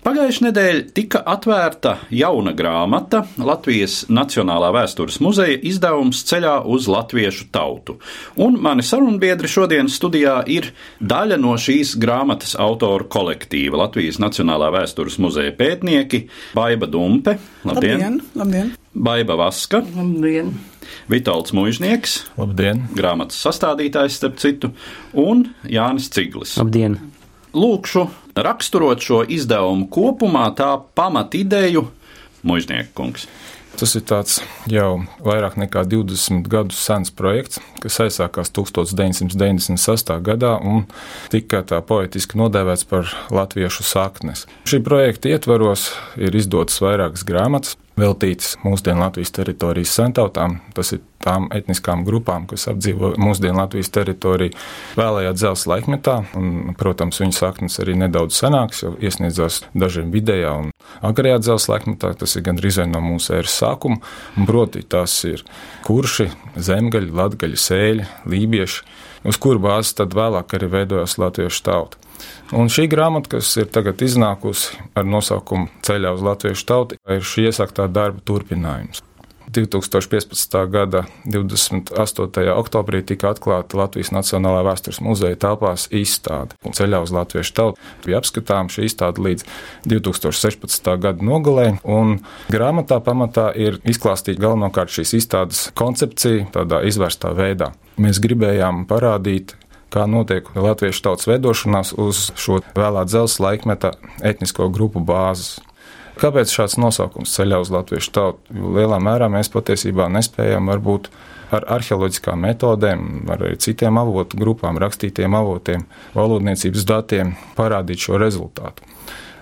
Pagājušajā nedēļā tika atvērta jauna grāmata Latvijas Nacionālā vēstures muzeja izdevums ceļā uz latviešu tautu. Un mani sarunbiedri šodien studijā ir daļa no šīs grāmatas autoru kolektīva Latvijas Nacionālā vēstures muzeja pētnieki Baiva Dumpe, labdien, Labdien! labdien. Baiva Vaska, labdien. Vitolds Mužnieks, Labdien! grāmatas sastādītājs starp citu, un Jānis Ciglis. Labdien! Lūkšu raksturot šo izdevumu kopumā, tā pamatideju mužnieku kungs. Tas ir jau vairāk nekā 20 gadus sens projekts, kas aizsākās 1996. gadā un tika tā poetiski nodēvēts par latviešu saknes. Šī projekta ietvaros ir izdotas vairākas grāmatas, veltītas mūsdienu Latvijas teritorijas sentautām. Tas ir tām etniskām grupām, kas apdzīvo mūsdienu Latvijas teritoriju vēlējā dzelzceļa laikmetā. Un, protams, viņu saknes arī nedaudz senāks, jau iesniedzās dažiem vidējā un agrajā dzelzceļa laikmetā. Tas ir gandrīz no mūsu ēras sākuma. Proti, tās ir kurši, zemgaļi, latgaļi, sēļi, lībieši, uz kuru bāzes tad vēlāk arī veidojās latviešu tauta. Un šī grāmata, kas ir tagad iznākusi ar nosaukumu Ceļā uz Latviešu tautu, ir šī iesāktā darba turpinājums. 2015. gada 28. oktobrī tika atklāta Latvijas Nacionālā vēstures muzeja telpās izstāde. Ceļā uz Latviešu tautu bija apskatām šī izstāde līdz 2016. gada nogalē. Un grāmatā pamatā ir izklāstīta galvenokārt šīs izstādes koncepcija tādā izvērstā veidā. Mēs gribējām parādīt kā notiek latviešu tautas veidošanās uz šo vēlā dzelzceļa laikmeta etnisko grupu bāzes. Kāpēc šāds nosaukums ceļā uz latviešu tautu? Jo lielā mērā mēs patiesībā nespējam varbūt ar arheoloģiskām metodēm, ar citiem avotu grupām, rakstītiem avotiem, valodniecības datiem parādīt šo rezultātu.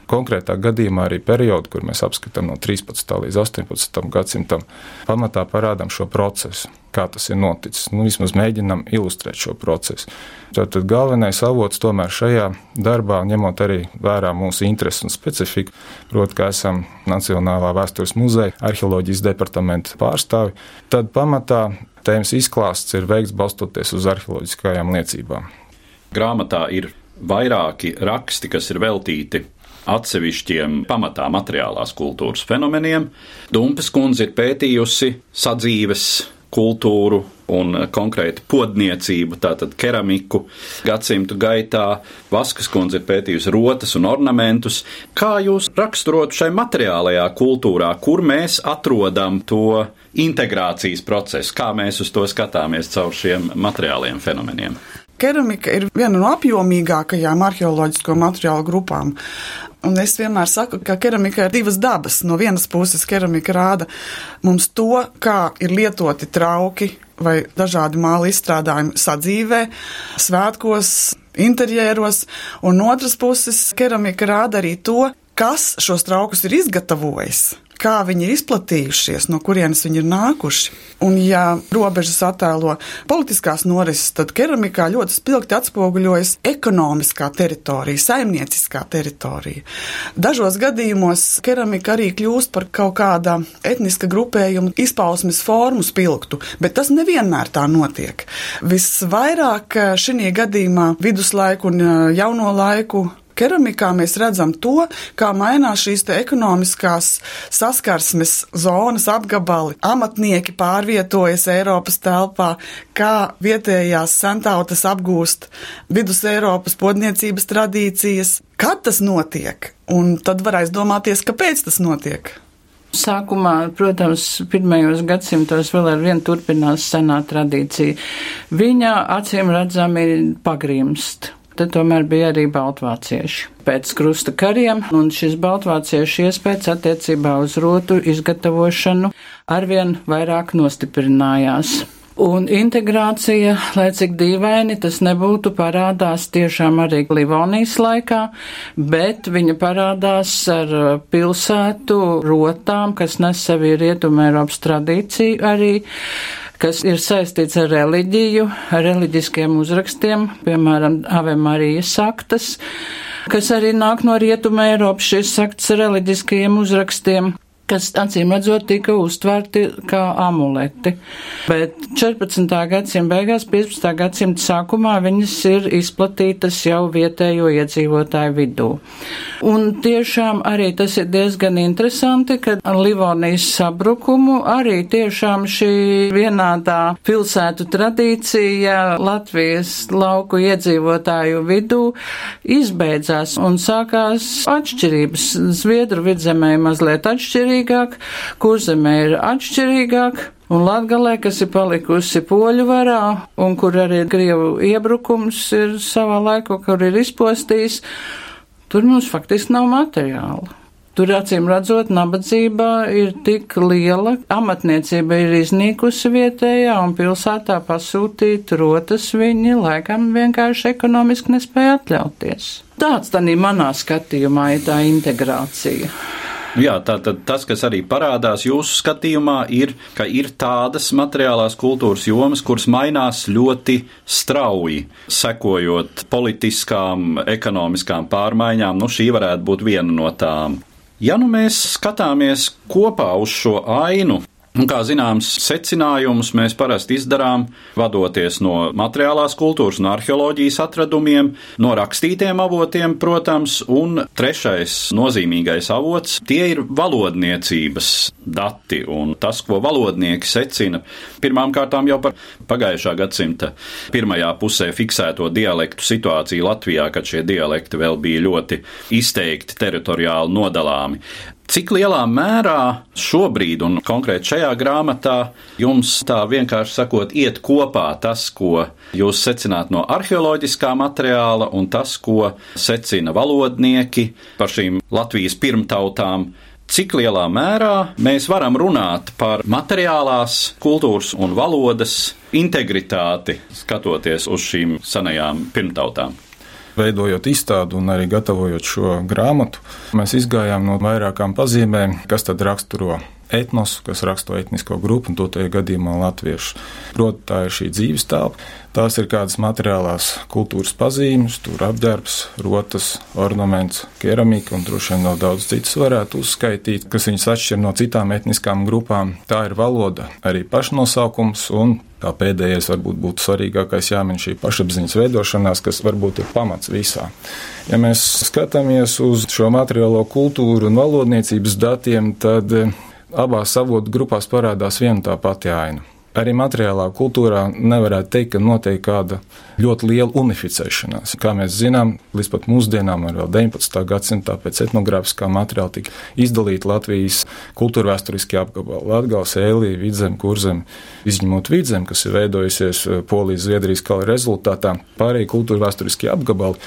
Konkrētā gadījumā arī periodu, kur mēs apskatām no 13. līdz 18. gadsimtam, pamatā parādām šo procesu, kā tas ir noticis. Nu, vismaz mēģinām ilustrēt šo procesu. Tātad galvenais avots tomēr šajā darbā, ņemot arī vērā mūsu intereses un specifiku, proti, ka esam Nacionālā vēstures muzeja arheoloģijas departamenta pārstāvi, tad pamatā tēmas izklāsts ir veikts balstoties uz arheoloģiskajām liecībām. Grāmatā ir vairāki raksti, kas ir veltīti atsevišķiem pamatā materiālās kultūras fenomeniem. Dumpes kundze ir pētījusi sadzīves kultūru un konkrēti podniecību, tātad keramiku gadsimtu gaitā. Vaskas kundze ir pētījusi rotas un ornamentus. Kā jūs raksturotu šai materiālajā kultūrā, kur mēs atrodam to integrācijas procesu, kā mēs uz to skatāmies caur šiem materiāliem fenomeniem? Keramika ir viena no apjomīgākajām arheoloģisko materiālu grupām. Un es vienmēr saku, ka keramika ir divas dabas. No vienas puses, keramika rāda mums to, kā ir lietoti trauki vai dažādi māla izstrādājumi sadzīvē, svētkos, interjeros, un no otras puses, keramika rāda arī to, kas šos traukus ir izgatavojis kā viņi ir izplatījušies, no kurienes viņi ir nākuši. Un, ja robežas attēlo politiskās norises, tad keramikā ļoti spilgti atspoguļojas ekonomiskā teritorija, saimnieciskā teritorija. Dažos gadījumos keramika arī kļūst par kaut kāda etniska grupējuma izpausmes formu spilgtu, bet tas nevienmēr tā notiek. Visvairāk šī gadījumā viduslaiku un jauno laiku keramikā mēs redzam to, kā mainās šīs ekonomiskās saskarsmes zonas apgabali. Amatnieki pārvietojas Eiropas telpā, kā vietējās sentautas apgūst vidus Eiropas podniecības tradīcijas. Kad tas notiek? Un tad var aizdomāties, kāpēc tas notiek. Sākumā, protams, pirmajos gadsimtos vēl ar vienu turpinās senā tradīcija. Viņa acīm redzami pagrimst te tomēr bija arī baltvācieši. Pēc krusta kariem, un šis baltvāciešu iespējas attiecībā uz rotu izgatavošanu arvien vairāk nostiprinājās. Un integrācija, lai cik dīvaini tas nebūtu, parādās tiešām arī Livonijas laikā, bet viņa parādās ar uh, pilsētu rotām, kas nes sevi rietumē Eiropas tradīciju arī kas ir saistīts ar reliģiju, ar reliģiskiem uzrakstiem, piemēram, Ave Marijas saktas, kas arī nāk no rietuma Eiropas. Šis sakts reliģiskajiem uzrakstiem kas acīm redzot tika uztverti kā amuleti. Bet 14. gadsimta beigās, 15. gadsimta sākumā viņas ir izplatītas jau vietējo iedzīvotāju vidū. Un tiešām arī tas ir diezgan interesanti, ka Livonijas sabrukumu arī tiešām šī vienādā pilsētu tradīcija Latvijas lauku iedzīvotāju vidū izbeidzās un sākās atšķirības. Zviedru vidzemē mazliet atšķirīgi atšķirīgāk, kurzemē ir atšķirīgāk. Un Latgalē, kas ir palikusi poļu varā, un kur arī Krievu iebrukums ir savā laiku, kur ir izpostījis, tur mums faktiski nav materiāla. Tur acīm redzot, nabadzība ir tik liela, amatniecība ir iznīkusi vietējā un pilsētā pasūtīt rotas viņi laikam vienkārši ekonomiski nespēja atļauties. Tāds tā manā skatījumā ir tā integrācija. Jā, tātad tas, kas arī parādās jūsu skatījumā, ir, ka ir tādas materiālās kultūras jomas, kuras mainās ļoti strauji, sekojot politiskām, ekonomiskām pārmaiņām. Nu, šī varētu būt viena no tām. Ja nu mēs skatāmies kopā uz šo ainu, Un, kā zināms, secinājumus mēs parasti izdarām vadoties no materiālās kultūras un arheoloģijas atradumiem, no rakstītiem avotiem, protams, un trešais nozīmīgais avots - tie ir valodniecības dati un tas, ko valodnieki secina. Pirmām kārtām jau par pagājušā gadsimta pirmajā pusē fiksēto dialektu situāciju Latvijā, kad šie dialekti vēl bija ļoti izteikti teritoriāli nodalāmi. Cik lielā mērā šobrīd, un konkrēti šajā grāmatā, jums tā vienkārši sakot, iet kopā tas, ko jūs secināt no arheoloģiskā materiāla, un tas, ko secina valodnieki par šīm Latvijas pirmtautām, cik lielā mērā mēs varam runāt par materiālās kultūras un valodas integritāti, skatoties uz šīm senajām pirmtautām veidojot izstādi un arī gatavojot šo grāmatu, mēs izgājām no vairākām pazīmēm, kas tad raksturo etnosu, kas raksturo etnisko grupu, un to tajā gadījumā latviešu. Proti, tā ir šī dzīves telpa, tās ir kādas materiālās kultūras pazīmes, tur apģērbs, rotas, ornaments, keramika un droši vien vēl daudz citas varētu uzskaitīt, kas viņas atšķir no citām etniskām grupām. Tā ir valoda, arī pašnosaukums un kā pēdējais varbūt būtu svarīgākais jāmin šī pašapziņas veidošanās, kas varbūt ir pamats visā. Ja mēs skatāmies uz šo materiālo kultūru un valodniecības datiem, tad abās avotu grupās parādās viena tā pati aina arī materiālā kultūrā nevarētu teikt, ka notiek kāda ļoti liela unificēšanās. Kā mēs zinām, līdz pat mūsdienām, arī 19. gadsimtā pēc etnogrāfiskā materiāla tika izdalīta Latvijas kultūra vēsturiskie apgabali - Latgals, Ēlija, Vidzem, Kurzem, izņemot Vidzem, kas ir veidojusies eh, Polijas, Zviedrijas kala rezultātā, pārējie kultūra vēsturiskie apgabali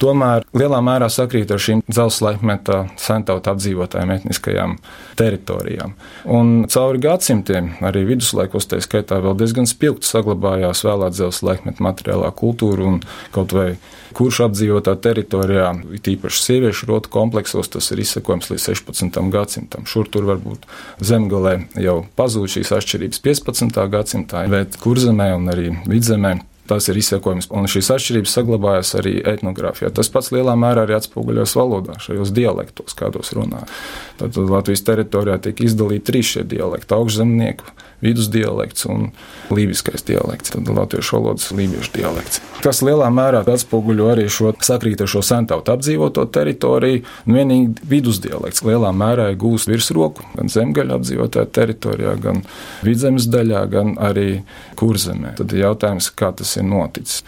tomēr lielā mērā sakrīt ar šīm dzelzceļa centautu apdzīvotājiem etniskajām teritorijām. Un cauri gadsimtiem, arī viduslaikos, tā skaitā vēl diezgan spilgti saglabājās vēlā dzelzceļa laikmeta materiālā kultūra un kaut vai kurš apdzīvotā teritorijā, it īpaši sieviešu rotu kompleksos, tas ir izsekojams līdz 16. gadsimtam. Šur tur varbūt zemgalē jau pazūd šīs atšķirības 15. gadsimtā, bet kurzemē un arī vidzemē Tas ir izsekojums, un šīs atšķirības saglabājas arī etnogrāfijā. Tas pats lielā mērā arī atspoguļojas valodā, šajos dialektos, kādos runā. Tad Latvijas teritorijā tiek izdalīti trīs šie dialekti - augšzemnieku, vidusdialekts un lībiskais dialekts, tad latviešu valodas lībiešu dialekts. Tas lielā mērā atspoguļo arī šo sakrīt ar šo sentautu apdzīvoto teritoriju, un vienīgi vidusdialekts lielā mērā gūst virsroku gan zemgaļa apdzīvotā teritorijā, gan vidzemes daļā, gan arī kurzemē. Tad ir jautājums, kā tas ir noticis.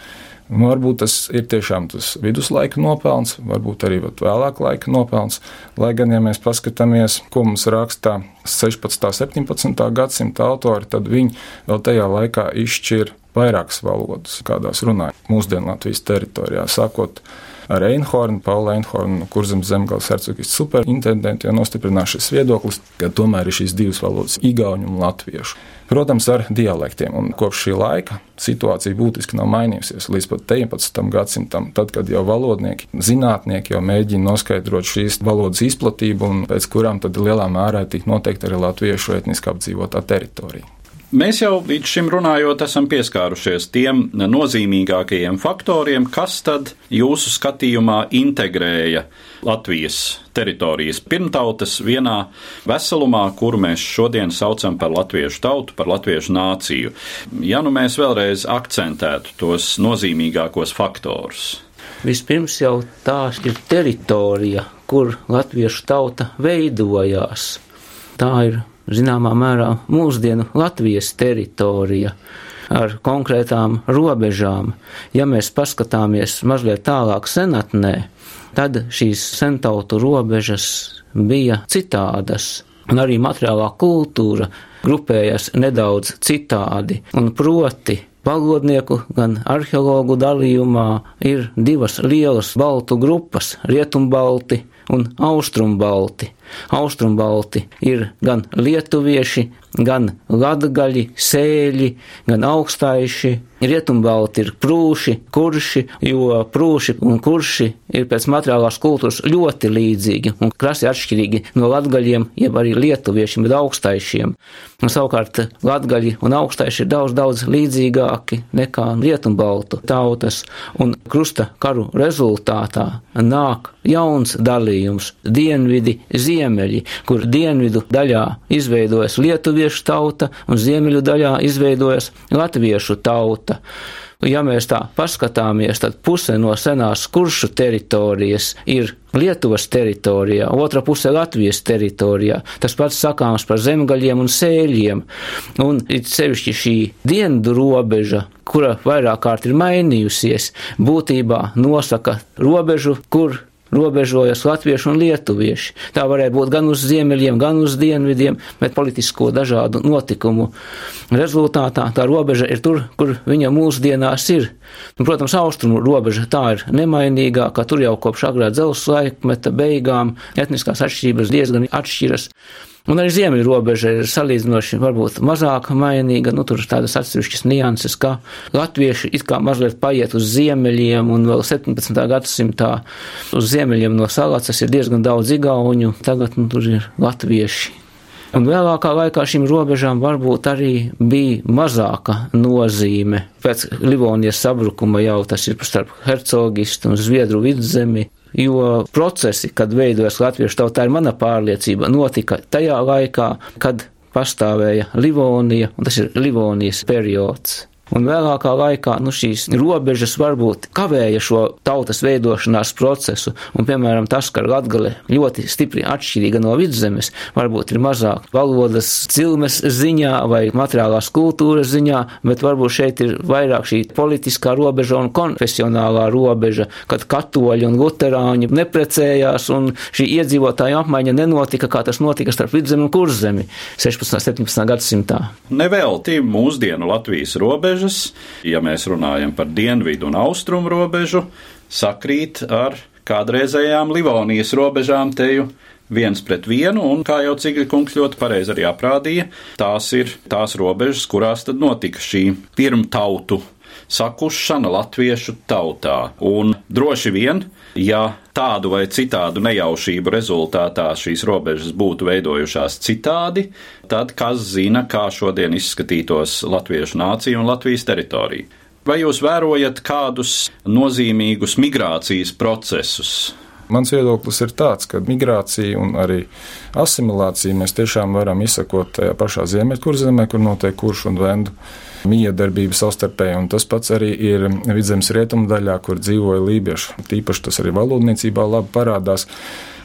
Varbūt tas ir tiešām tas viduslaika nopelns, varbūt arī vēlāk laika nopelns. Lai gan, ja mēs paskatāmies, ko mums rakstā 16. un 17. gadsimta autori, tad viņi vēl tajā laikā izšķir vairākas valodas, kādās runāja mūsdienu Latvijas teritorijā, sākot ar Einhornu, Paulu Einhornu, kurzemes zemgales hercogistu superintendentu, jo nostiprināts šis viedoklis, ka tomēr ir šīs divas valodas - igauņu un latviešu. Protams, ar dialektiem, un kopš šī laika situācija būtiski nav mainījusies. Līdz pat 19. gadsimtam, tad, kad jau valodnieki, zinātnieki jau mēģina noskaidrot šīs valodas izplatību, un pēc kurām tad lielā mērā tika noteikti arī latviešu etniski apdzīvotā teritorija. Mēs jau līdz šim runājot, esam pieskārušies tiem nozīmīgākajiem faktoriem, kas tad jūsu skatījumā integrēja Latvijas teritorijas pirmtautas vienā veselumā, kuru mēs šodien saucam par latviešu tautu, par latviešu nāciju. Ja nu mēs vēlreiz akcentētu tos nozīmīgākos faktorus. Vispirms jau tā ir teritorija, kur latviešu tauta veidojās. Tā ir zināmā mērā mūsdienu Latvijas teritorija ar konkrētām robežām. Ja mēs paskatāmies mazliet tālāk senatnē, tad šīs sentautu robežas bija citādas, un arī materiālā kultūra grupējas nedaudz citādi, un proti valodnieku, gan arheologu dalījumā ir divas lielas baltu grupas - rietumbalti un austrumbalti. Austrumbalti ir gan lietuvieši, gan latgaļi, sēļi, gan augstaiši. Rietumbalti ir prūši, kurši, jo prūši un kurši ir pēc materiālās kultūras ļoti līdzīgi un krasi atšķirīgi no latgaļiem, jeb arī lietuviešiem, bet augstaišiem. Un savukārt latgaļi un augstaiši ir daudz, daudz līdzīgāki nekā rietumbaltu tautas, un krusta karu rezultātā nāk jauns dalījums - dienvidi, ziemeļi, kur dienvidu daļā izveidojas lietuviešu tauta un ziemeļu daļā izveidojas latviešu tauta. Ja mēs tā paskatāmies, tad puse no senās kuršu teritorijas ir Lietuvas teritorijā, otra puse Latvijas teritorijā. Tas pats sakāms par zemgaļiem un sēļiem. Un it sevišķi šī dienvidu robeža, kura vairāk kārt ir mainījusies, būtībā nosaka robežu, kur robežojas latvieši un lietuvieši. Tā varēja būt gan uz ziemeļiem, gan uz dienvidiem, bet politisko dažādu notikumu rezultātā tā robeža ir tur, kur viņa mūsdienās ir. Un, protams, austrumu robeža tā ir nemainīgā, ka tur jau kopš agrā dzelzs laikmeta beigām etniskās atšķirības diezgan atšķiras. Un arī ziemeļu robeža ir salīdzinoši varbūt mazāk mainīga, nu tur ir tādas atsevišķas nianses, ka latvieši it kā mazliet paiet uz ziemeļiem un vēl 17. gadsimtā uz ziemeļiem no salacas ir diezgan daudz igauņu, tagad nu, tur ir latvieši. Un vēlākā laikā šīm robežām varbūt arī bija mazāka nozīme. Pēc Livonijas sabrukuma jau tas ir starp hercogistu un zviedru vidzemi, jo procesi, kad veidojas latviešu tauta, ir mana pārliecība, notika tajā laikā, kad pastāvēja Livonija, un tas ir Livonijas periods. Un vēlākā laikā nu, šīs robežas varbūt kavēja šo tautas veidošanās procesu, un, piemēram, tas, ka Latgale ļoti stipri atšķirīga no vidzemes, varbūt ir mazāk valodas cilmes ziņā vai materiālās kultūras ziņā, bet varbūt šeit ir vairāk šī politiskā robeža un konfesionālā robeža, kad katoļi un luterāņi neprecējās, un šī iedzīvotāja apmaiņa nenotika, kā tas notika starp vidzemi un kurzemi 16. un 17. gadsimtā. Nevelti mūsdienu Latvijas robeža robežas, ja mēs runājam par dienvidu un austrumu robežu, sakrīt ar kādreizējām Livonijas robežām teju viens pret vienu, un, kā jau Cigļa kungs ļoti pareizi arī aprādīja, tās ir tās robežas, kurās tad notika šī pirmtautu sakušana latviešu tautā. Un droši vien, ja tādu vai citādu nejaušību rezultātā šīs robežas būtu veidojušās citādi, tad kas zina, kā šodien izskatītos latviešu nācija un Latvijas teritorija. Vai jūs vērojat kādus nozīmīgus migrācijas procesus Mans viedoklis ir tāds, ka migrācija un arī asimilācija mēs tiešām varam izsakot tajā pašā ziemeļkurzemē, kur notiek kuršu un vendu miedarbība savstarpēji, un tas pats arī ir vidzemes rietumu daļā, kur dzīvoja lībieši. Tīpaši tas arī valodniecībā labi parādās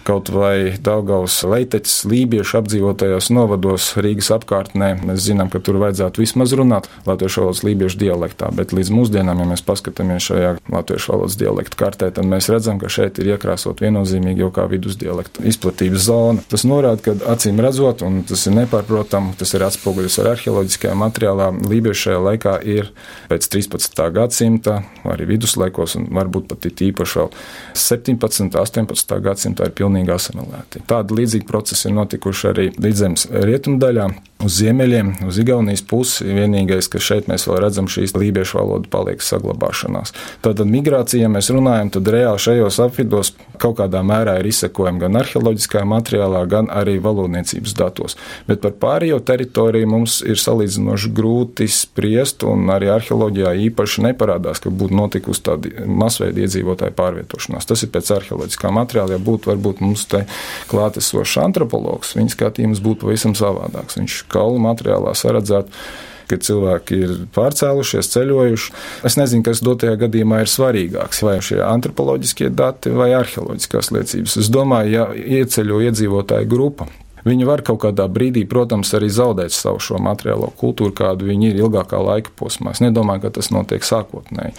kaut vai Daugaus leiteķis lībiešu apdzīvotajos novados Rīgas apkārtnē. Mēs zinām, ka tur vajadzētu vismaz runāt latviešu valodas lībiešu dialektā, bet līdz mūsdienām, ja mēs paskatāmies šajā latviešu valodas dialektu kartē, tad mēs redzam, ka šeit ir iekrāsot viennozīmīgi jau kā vidusdialektu izplatības zona. Tas norāda, ka acīm redzot, un tas ir nepārprotami, tas ir atspoguļus ar arheoloģiskajā materiālā, lībiešu šajā laikā ir pēc 13. gadsimta, arī viduslaikos, un varbūt pat īpaši vēl 17. un 18. gadsimtā ir pilnīgi asimilēti. Tādi līdzīgi procesi ir notikuši arī Vidzemes rietumdaļā uz ziemeļiem, uz Igaunijas pusi. Vienīgais, ka šeit mēs vēl redzam šīs lībiešu valoda paliek saglabāšanās. Tātad migrācija, ja mēs runājam, tad reāli šajos apvidos kaut kādā mērā ir izsekojama gan arheoloģiskajā materiālā, gan arī valodniecības datos. Bet par pārējo teritoriju mums ir salīdzinoši grūti spriest, un arī arheoloģijā īpaši neparādās, ka būtu notikusi tāda masveida iedzīvotāju pārvietošanās. Tas ir pēc arheoloģiskā materiāla. Ja būtu varbūt mums te klātesošs antropologs, viņa skatījums būtu pavisam savādāks. Viņš kaulu materiālā saredzētu kad cilvēki ir pārcēlušies, ceļojuši. Es nezinu, kas dotajā gadījumā ir svarīgāks, vai šie antropoloģiskie dati vai arheoloģiskās liecības. Es domāju, ja ieceļo iedzīvotāju grupa. Viņi var kaut kādā brīdī, protams, arī zaudēt savu šo materiālo kultūru, kādu viņi ir ilgākā laika posmā. Es nedomāju, ka tas notiek sākotnēji.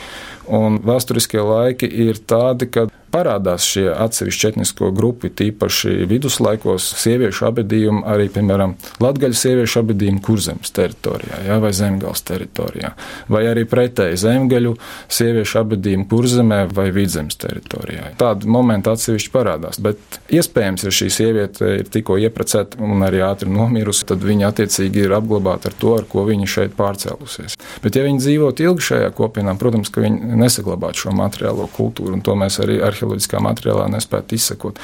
Un vēsturiskie laiki ir tādi, ka parādās šie atsevišķi etnisko grupu, tīpaši viduslaikos, sieviešu abadījumi, arī, piemēram, latgaļu sieviešu abadījumi kurzemes teritorijā, jā, vai zemgals teritorijā, vai arī pretēji zemgaļu sieviešu abadījumi kurzemē vai vidzemes teritorijā. Tādi momenti atsevišķi parādās, bet iespējams, ja šī sieviete ir tikko ieprecēta un arī ātri nomirusi, tad viņa attiecīgi ir apglabāta ar to, ar ko viņa šeit pārcēlusies. Bet ja viņi dzīvot ilgi šajā kopienā, protams, ka viņi nesaglabātu šo materiālo kultūru, un to mēs arī arheoloģiski arheoloģiskā materiālā nespētu izsekot.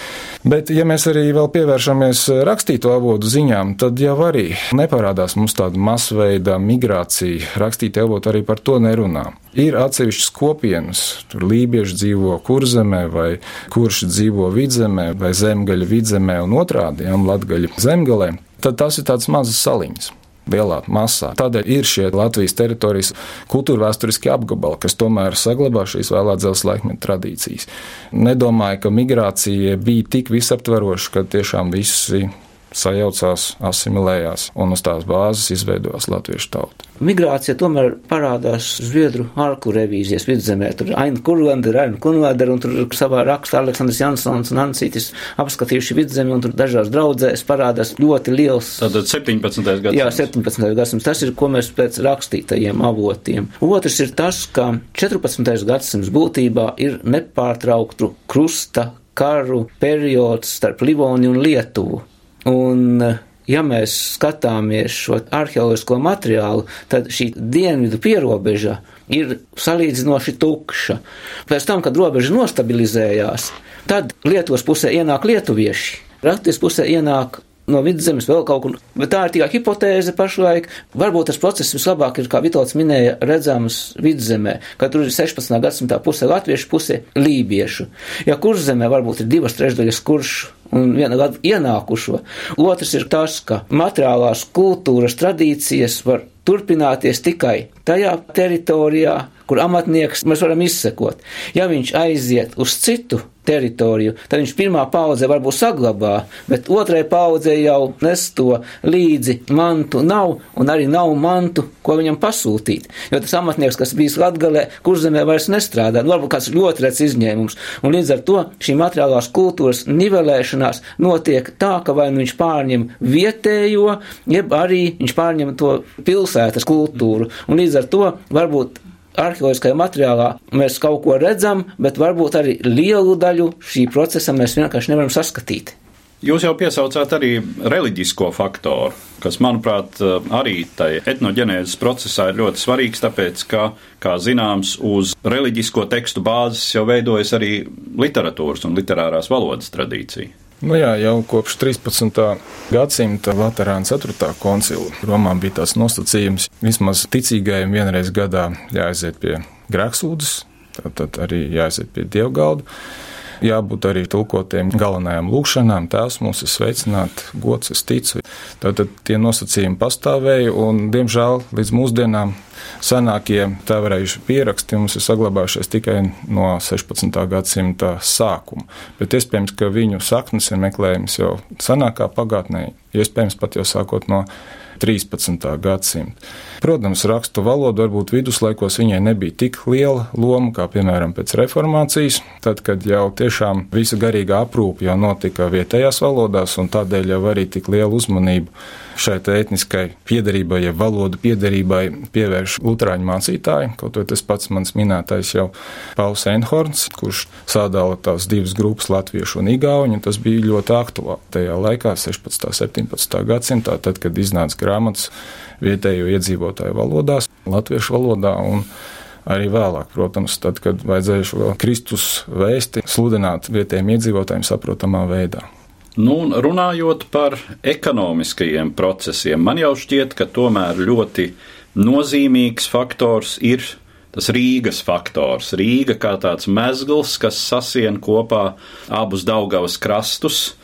Bet, ja mēs arī vēl pievēršamies rakstīto avotu ziņām, tad jau arī neparādās mums tāda masveida migrācija. Rakstītie avoti arī par to nerunā. Ir atsevišķas kopienas, tur lībieši dzīvo kurzemē, vai kurš dzīvo vidzemē, vai zemgaļa vidzemē un otrādi, ja latgaļa zemgalē. Tad tas ir tāds mazas saliņas lielā masā. Tādēļ ir šie Latvijas teritorijas kultūrvēturiskie apgabali, kas tomēr saglabā šīs vēlā dzelzceļa laikmeta tradīcijas. Nedomāju, ka migrācija bija tik visaptveroša, ka tiešām visi sajaucās, asimilējās un uz tās bāzes izveidojās latviešu tauta. Migrācija tomēr parādās Zviedru ārku revīzijas vidzemē. Tur Aina Kurlanda, Raina Kunvādera un tur savā rakstā Aleksandrs Jansons un Ansītis apskatījuši vidzemi un tur dažās draudzēs parādās ļoti liels. Tātad 17. gadsimts. Jā, 17. gadsimts. Tas ir, ko mēs pēc rakstītajiem avotiem. Otrs ir tas, ka 14. gadsimts būtībā ir nepārtrauktu krusta karu periods starp Livoniju un Lietuvu. Un, ja mēs skatāmies šo arheoloģisko materiālu, tad šī dienvidu pierobeža ir salīdzinoši tukša. Pēc tam, kad robeža nostabilizējās, tad Lietuvas pusē ienāk lietuvieši, Latvijas pusē ienāk no vidzemes vēl kaut kur. Bet tā ir tikai hipotēze pašlaik. Varbūt tas process vislabāk ir, kā Vitals minēja, redzams vidzemē, ka tur ir 16. gadsimtā puse latviešu, puse lībiešu. Ja kurzemē varbūt ir divas trešdaļas kuršu un viena gada ienākušo. Otrs ir tas, ka materiālās kultūras tradīcijas var turpināties tikai tajā teritorijā, kur amatnieks mēs varam izsekot. Ja viņš aiziet uz citu teritoriju, tad viņš pirmā paudzē varbūt saglabā, bet otrai paudzē jau nes to līdzi mantu nav, un arī nav mantu, ko viņam pasūtīt. Jo tas amatnieks, kas bijis Latgalē, kurzemē vairs nestrādā, nu, varbūt kāds ļoti rets izņēmums, un līdz ar to šī materiālās kultūras nivelēšanās notiek tā, ka vai nu viņš pārņem vietējo, jeb arī viņš pārņem to pilsētas kultūru, un līdz ar to varbūt arheoloģiskajā materiālā mēs kaut ko redzam, bet varbūt arī lielu daļu šī procesa mēs vienkārši nevaram saskatīt. Jūs jau piesaucāt arī reliģisko faktoru, kas, manuprāt, arī tajā etnoģenēzes procesā ir ļoti svarīgs, tāpēc, ka, kā zināms, uz reliģisko tekstu bāzes jau veidojas arī literatūras un literārās valodas tradīcija. Nu jā, jau kopš 13. gadsimta Latvijas 4. koncila Romā bija tāds nosacījums, vismaz ticīgajiem vienreiz gadā jāaiziet pie grēksūdzes, tad arī jāaiziet pie dievgalda. Jābūt arī tulkotiem galvenajām lūkšanām. Tēvs mūs ir sveicināt, gods es ticu. Tātad tie nosacījumi pastāvēja un, diemžēl, līdz mūsdienām senākie tēvarējuši pieraksti mums ir saglabājušies tikai no 16. gadsimta sākuma. Bet iespējams, ka viņu saknes ir meklējums jau senākā pagātnē, iespējams pat jau sākot no 13. gadsimta. Protams, rakstu valoda varbūt viduslaikos viņai nebija tik liela loma, kā piemēram pēc reformācijas, tad, kad jau tiešām visa garīgā aprūpe jau notika vietējās valodās, un tādēļ jau arī tik liela uzmanība šai etniskai piedarībai, ja valodu piedarībai pievērš Lutāņu mācītāji. Kaut arī tas pats mans minētais jau Pauls Enhorns, kurš sādāla tās divas grupas, latviešu un igauņu, tas bija ļoti aktuāli tajā laikā, 16. un 17. gadsimtā, tad, kad iznāca grāmatas vietējo iedzīvotāju valodās, latviešu valodā. Arī vēlāk, protams, tad, kad vajadzēja šo Kristus vēsti sludināt vietējiem iedzīvotājiem saprotamā veidā. Nu, runājot par ekonomiskajiem procesiem, man jau šķiet, ka tomēr ļoti nozīmīgs faktors ir tas Rīgas faktors. Rīga kā tāds mezgls, kas sasien kopā abus Daugavas krastus,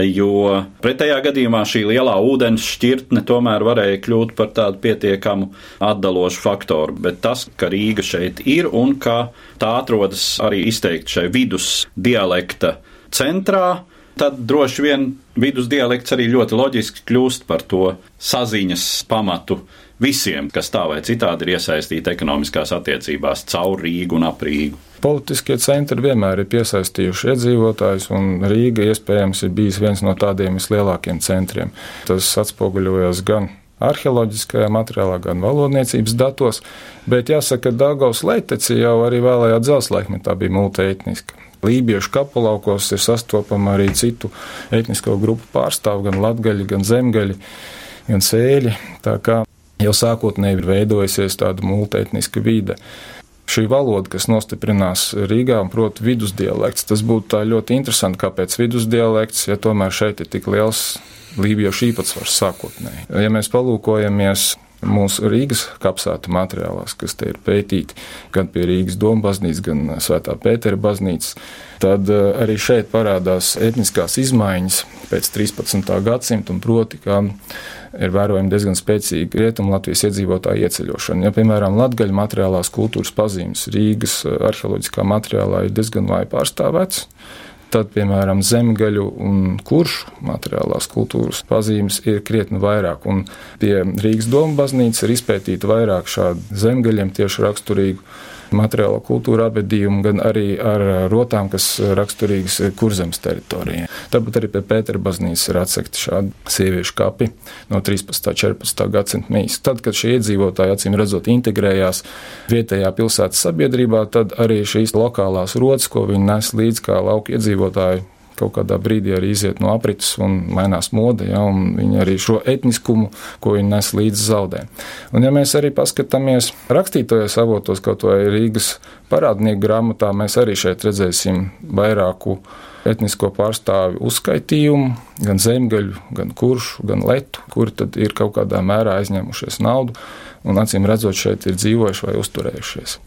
jo pretējā gadījumā šī lielā ūdens šķirtne tomēr varēja kļūt par tādu pietiekamu atdalošu faktoru. Bet tas, ka Rīga šeit ir un ka tā atrodas arī izteikti šai vidus dialekta centrā, tad droši vien vidus dialekts arī ļoti loģiski kļūst par to saziņas pamatu visiem, kas tā vai citādi ir iesaistīti ekonomiskās attiecībās caur Rīgu un ap Rīgu. Politiskie centri vienmēr ir piesaistījuši iedzīvotājus, un Rīga iespējams ir bijis viens no tādiem vislielākiem centriem. Tas atspoguļojas gan arheoloģiskajā materiālā, gan valodniecības datos, bet jāsaka, ka Dāngavas leiteci jau arī vēlējā dzelzceļa laikmetā bija multietniska. Lībiešu kapulaukos ir sastopama arī citu etnisko grupu pārstāvji, gan latgaļi, gan zemgaļi, gan sēļi. Tā kā jau sākotnēji ir veidojusies tāda multietniska vide šī valoda, kas nostiprinās Rīgā, un proti vidusdialekts. Tas būtu ļoti interesanti, kāpēc vidusdialekts, ja tomēr šeit ir tik liels lībiešu īpatsvars sākotnēji. Ja mēs palūkojamies mūsu Rīgas kapsētu materiālās, kas te ir pētīti gan pie Rīgas Doma baznīcas, gan Svētā Pētera baznīcas, tad eh, arī šeit parādās etniskās izmaiņas pēc 13. gadsimta, un proti, ka ir vērojama diezgan spēcīga rietumu Latvijas iedzīvotāju ieceļošana. Ja, piemēram, latgaļu materiālās kultūras pazīmes Rīgas eh, arheoloģiskā materiālā ir diezgan vāji pārstāvēts, Tad, piemēram, zemgaļu un kuršu materiālās kultūras pazīmes ir krietni vairāk, un pie Rīgas doma baznīcas ir izpētīta vairāk šādu zemgaļiem tieši raksturīgu materiālo kultūru apbedījumu, gan arī ar rotām, kas raksturīgas kurzemes teritorijai. Tāpat arī pie Pētera baznīcas ir atsekti šādi sieviešu kapi no 13. un 14. gadsimta mīs. Tad, kad šie iedzīvotāji acīm redzot integrējās vietējā pilsētas sabiedrībā, tad arī šīs lokālās rotas, ko viņi nes līdz kā lauka iedzīvotāji kaut kādā brīdī arī iziet no aprites un mainās mode, ja, un viņi arī šo etniskumu, ko viņi nes līdzi zaudē. Un ja mēs arī paskatāmies rakstītojos avotos, kaut vai Rīgas parādnieku grāmatā, mēs arī šeit redzēsim vairāku etnisko pārstāvju uzskaitījumu, gan zemgaļu, gan kuršu, gan letu, kuri tad ir kaut kādā mērā aizņēmušies naudu un acīm redzot šeit ir dzīvojuši vai uzturējušies.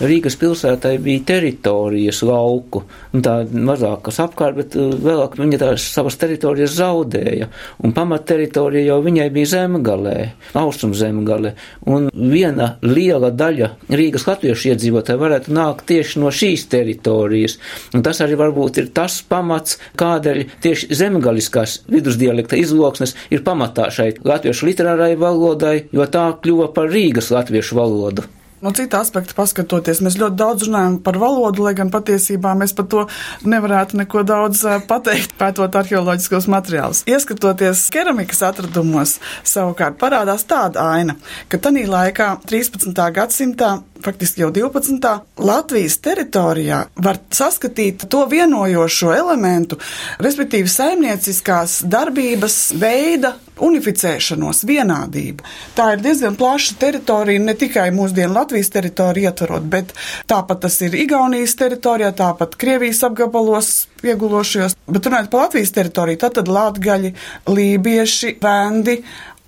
Rīgas pilsētai bija teritorijas lauku, tā mazāk kas apkārt, bet uh, vēlāk viņa tās savas teritorijas zaudēja, un pamat teritorija jau viņai bija zemgalē, austrum zemgalē, un viena liela daļa Rīgas latviešu iedzīvotāji varētu nākt tieši no šīs teritorijas, un tas arī varbūt ir tas pamats, kādēļ tieši zemgaliskās vidusdialekta izloksnes ir pamatā šai latviešu literārai valodai, jo tā kļuva par Rīgas latviešu valodu. No cita aspekta paskatoties, mēs ļoti daudz runājam par valodu, lai gan patiesībā mēs par to nevarētu neko daudz pateikt, pētot arheoloģiskos materiālus. Ieskatoties keramikas atradumos, savukārt parādās tāda aina, ka tanī laikā 13. gadsimtā faktiski jau 12. Latvijas teritorijā var saskatīt to vienojošo elementu, respektīvi saimnieciskās darbības veida unificēšanos, vienādību. Tā ir diezgan plaša teritorija, ne tikai mūsdienu Latvijas teritoriju ietvarot, bet tāpat tas ir Igaunijas teritorijā, tāpat Krievijas apgabalos iegulošajos. Bet runājot par Latvijas teritoriju, tad, tad latgaļi, lībieši, vendi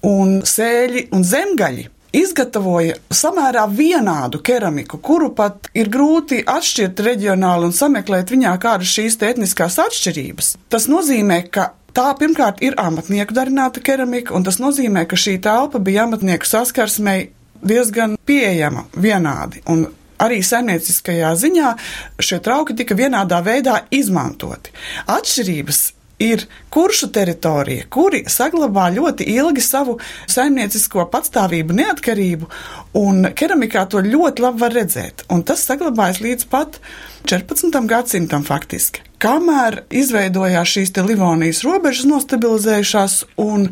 un sēļi un zemgaļi izgatavoja samērā vienādu keramiku, kuru pat ir grūti atšķirt reģionāli un sameklēt viņā kādas šīs etniskās atšķirības. Tas nozīmē, ka Tā pirmkārt ir amatnieku darināta keramika, un tas nozīmē, ka šī telpa bija amatnieku saskarsmei diezgan pieejama vienādi. Un arī saimnieciskajā ziņā šie trauki tika vienādā veidā izmantoti. Atšķirības ir kuršu teritorija, kuri saglabā ļoti ilgi savu saimniecisko patstāvību, neatkarību, un keramikā to ļoti labi var redzēt. Un tas saglabājas līdz pat 14. gadsimtam faktiski. Kamēr izveidojās šīs Livonijas robežas nostabilizējušās un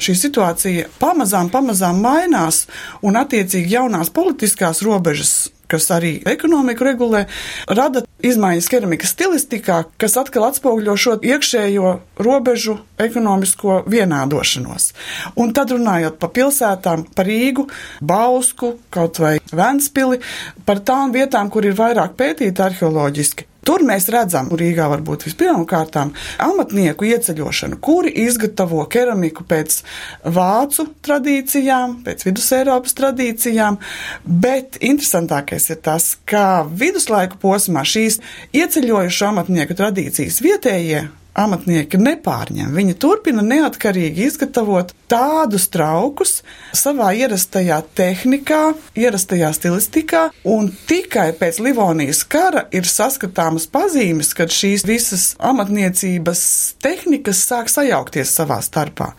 šī situācija pamazām, pamazām mainās, un attiecīgi jaunās politiskās robežas kas arī ekonomiku regulē, rada izmaiņas keramikas stilistikā, kas atkal atspoguļo šo iekšējo robežu ekonomisko vienādošanos. Un tad runājot par pilsētām, par Rīgu, Bausku, kaut vai Ventspili, par tām vietām, kur ir vairāk pētīti arheoloģiski. Tur mēs redzam, Rīgā varbūt vispirmkārt, amatnieku ieceļošanu, kuri izgatavo keramiku pēc vācu tradīcijām, pēc vidusēropas tradīcijām, bet interesantākais ir tas, ka viduslaiku posmā šīs ieceļojušo amatnieku tradīcijas vietējie amatnieki nepārņem. Viņi turpina neatkarīgi izgatavot tādus traukus savā ierastajā tehnikā, ierastajā stilistikā, un tikai pēc Livonijas kara ir saskatāmas pazīmes, kad šīs visas amatniecības tehnikas sāk sajaukties savā starpā.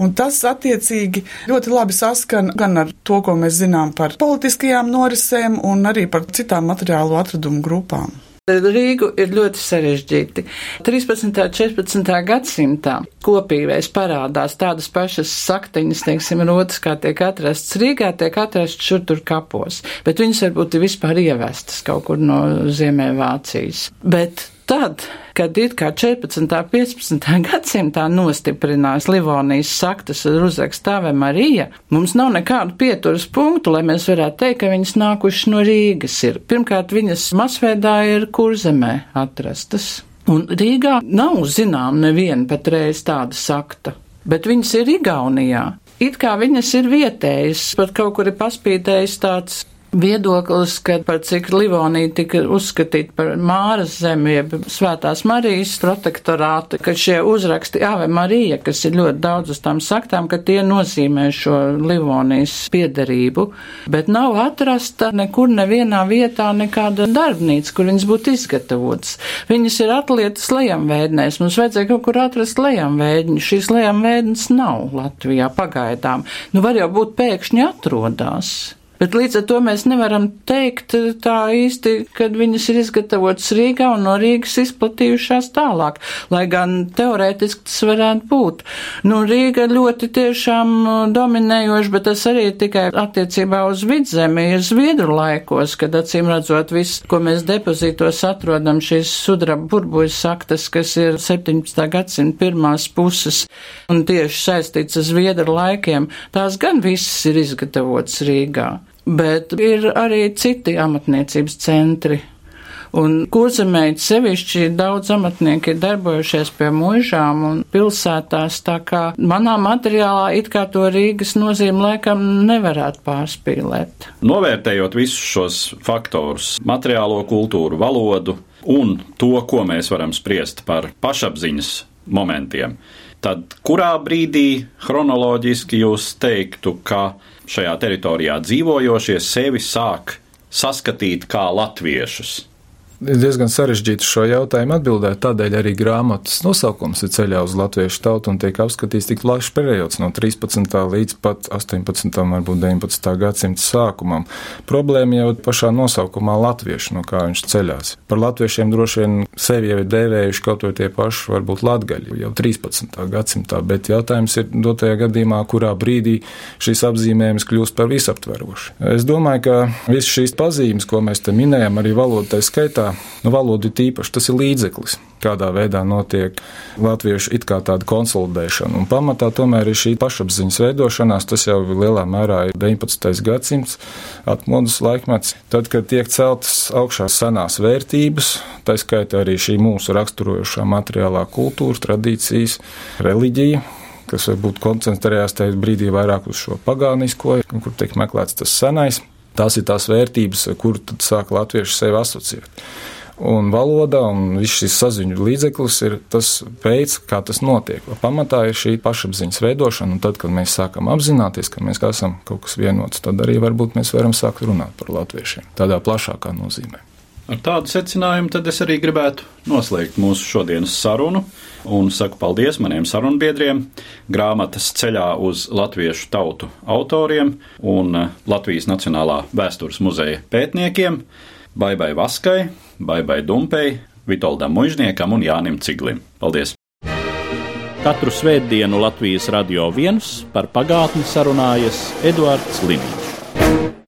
Un tas attiecīgi ļoti labi saskan gan ar to, ko mēs zinām par politiskajām norisēm, un arī par citām materiālu atradumu grupām. Rīgu ir ļoti sarežģīti. 13. un 14. gadsimtā kopīgais parādās tādas pašas saktiņas, teiksim, rotas, kā tiek atrasts Rīgā, tiek atrasts šur tur kapos, bet viņas varbūt ir vispār ievestas kaut kur no Ziemēvācijas. Bet tad, kad it kā 14. un 15. gadsimtā nostiprinās Livonijas saktas ar uzrakstu Ave Marija, mums nav nekādu pieturas punktu, lai mēs varētu teikt, ka viņas nākušas no Rīgas ir. Pirmkārt, viņas masveidā ir kurzemē atrastas. Un Rīgā nav zinām neviena patreiz tāda sakta, bet viņas ir Igaunijā. It kā viņas ir vietējas, pat kaut kur ir paspīdējis tāds viedoklis, ka par cik Livonija tika uzskatīta par Māras zemi, jeb Svētās Marijas protektorātu, ka šie uzraksti Ave Marija, kas ir ļoti daudz uz tām saktām, ka tie nozīmē šo Livonijas piedarību, bet nav atrasta nekur nevienā vietā nekāda darbnīca, kur viņas būtu izgatavotas. Viņas ir atlietas lejamvēdnēs, mums vajadzēja kaut kur atrast lejamvēdņu, šīs lejamvēdnes nav Latvijā pagaidām. Nu, var jau būt pēkšņi atrodās. Bet līdz ar to mēs nevaram teikt tā īsti, kad viņas ir izgatavotas Rīgā un no Rīgas izplatījušās tālāk, lai gan teorētiski tas varētu būt. Nu, Rīga ļoti tiešām dominējoši, bet tas arī tikai attiecībā uz vidzemi ir Zviedru laikos, kad acīm redzot viss, ko mēs depozītos atrodam, šīs sudraba burbuļs saktas, kas ir 17. gadsimta pirmās puses un tieši saistīts ar Zviedru laikiem, tās gan visas ir izgatavotas Rīgā bet ir arī citi amatniecības centri. Un kurzemēji sevišķi daudz amatnieki ir darbojušies pie mūžām un pilsētās, tā kā manā materiālā it kā to Rīgas nozīme laikam nevarētu pārspīlēt. Novērtējot visus šos faktorus - materiālo kultūru, valodu un to, ko mēs varam spriest par pašapziņas momentiem, tad kurā brīdī chronoloģiski jūs teiktu, ka šajā teritorijā dzīvojošie sevi sāk saskatīt kā latviešus. Diezgan sarežģīti šo jautājumu atbildēt, tādēļ arī grāmatas nosaukums ir ceļā uz latviešu tautu un tiek apskatīts tik plašs periods no 13. līdz pat 18. varbūt 19. gadsimta sākumam. Problēma jau pašā nosaukumā latviešu, no kā viņš ceļās. Par latviešiem droši vien sevi jau ir dēvējuši kaut vai tie paši, varbūt latgaļi jau 13. gadsimtā, bet jautājums ir dotajā gadījumā, kurā brīdī šīs apzīmējums kļūst par visaptverošu. Es domāju, ka visas šīs pazīmes, ko mēs te minējam, arī valodā skaitā, nu, valoda ir tīpaši, tas ir līdzeklis, kādā veidā notiek latviešu it kā tāda konsolidēšana. Un pamatā tomēr ir šī pašapziņas veidošanās, tas jau lielā mērā ir 19. gadsimts atmodas laikmets, tad, kad tiek celtas augšā senās vērtības, tā skaitā arī šī mūsu raksturojošā materiālā kultūra, tradīcijas, reliģija kas varbūt koncentrējās tajā brīdī vairāk uz šo pagānisko, kur tiek meklēts tas senais. Tās ir tās vērtības, kur tad sāk latvieši sevi asociēt. Un valoda un viss šis saziņu līdzeklis ir tas veids, kā tas notiek. Pamatā ir šī pašapziņas veidošana, un tad, kad mēs sākam apzināties, ka mēs esam kaut kas vienots, tad arī varbūt mēs varam sākt runāt par latviešiem tādā plašākā nozīmē. Ar tādu secinājumu tad es arī gribētu noslēgt mūsu šodienas sarunu un saku paldies maniem sarunbiedriem, grāmatas ceļā uz latviešu tautu autoriem un Latvijas Nacionālā vēstures muzeja pētniekiem Baibai Vaskai, Baibai Dumpei, Vitoldam Mužniekam un Jānim Ciglim. Paldies! Katru svētdienu Latvijas radio viens par pagātni sarunājas Eduards Līniju.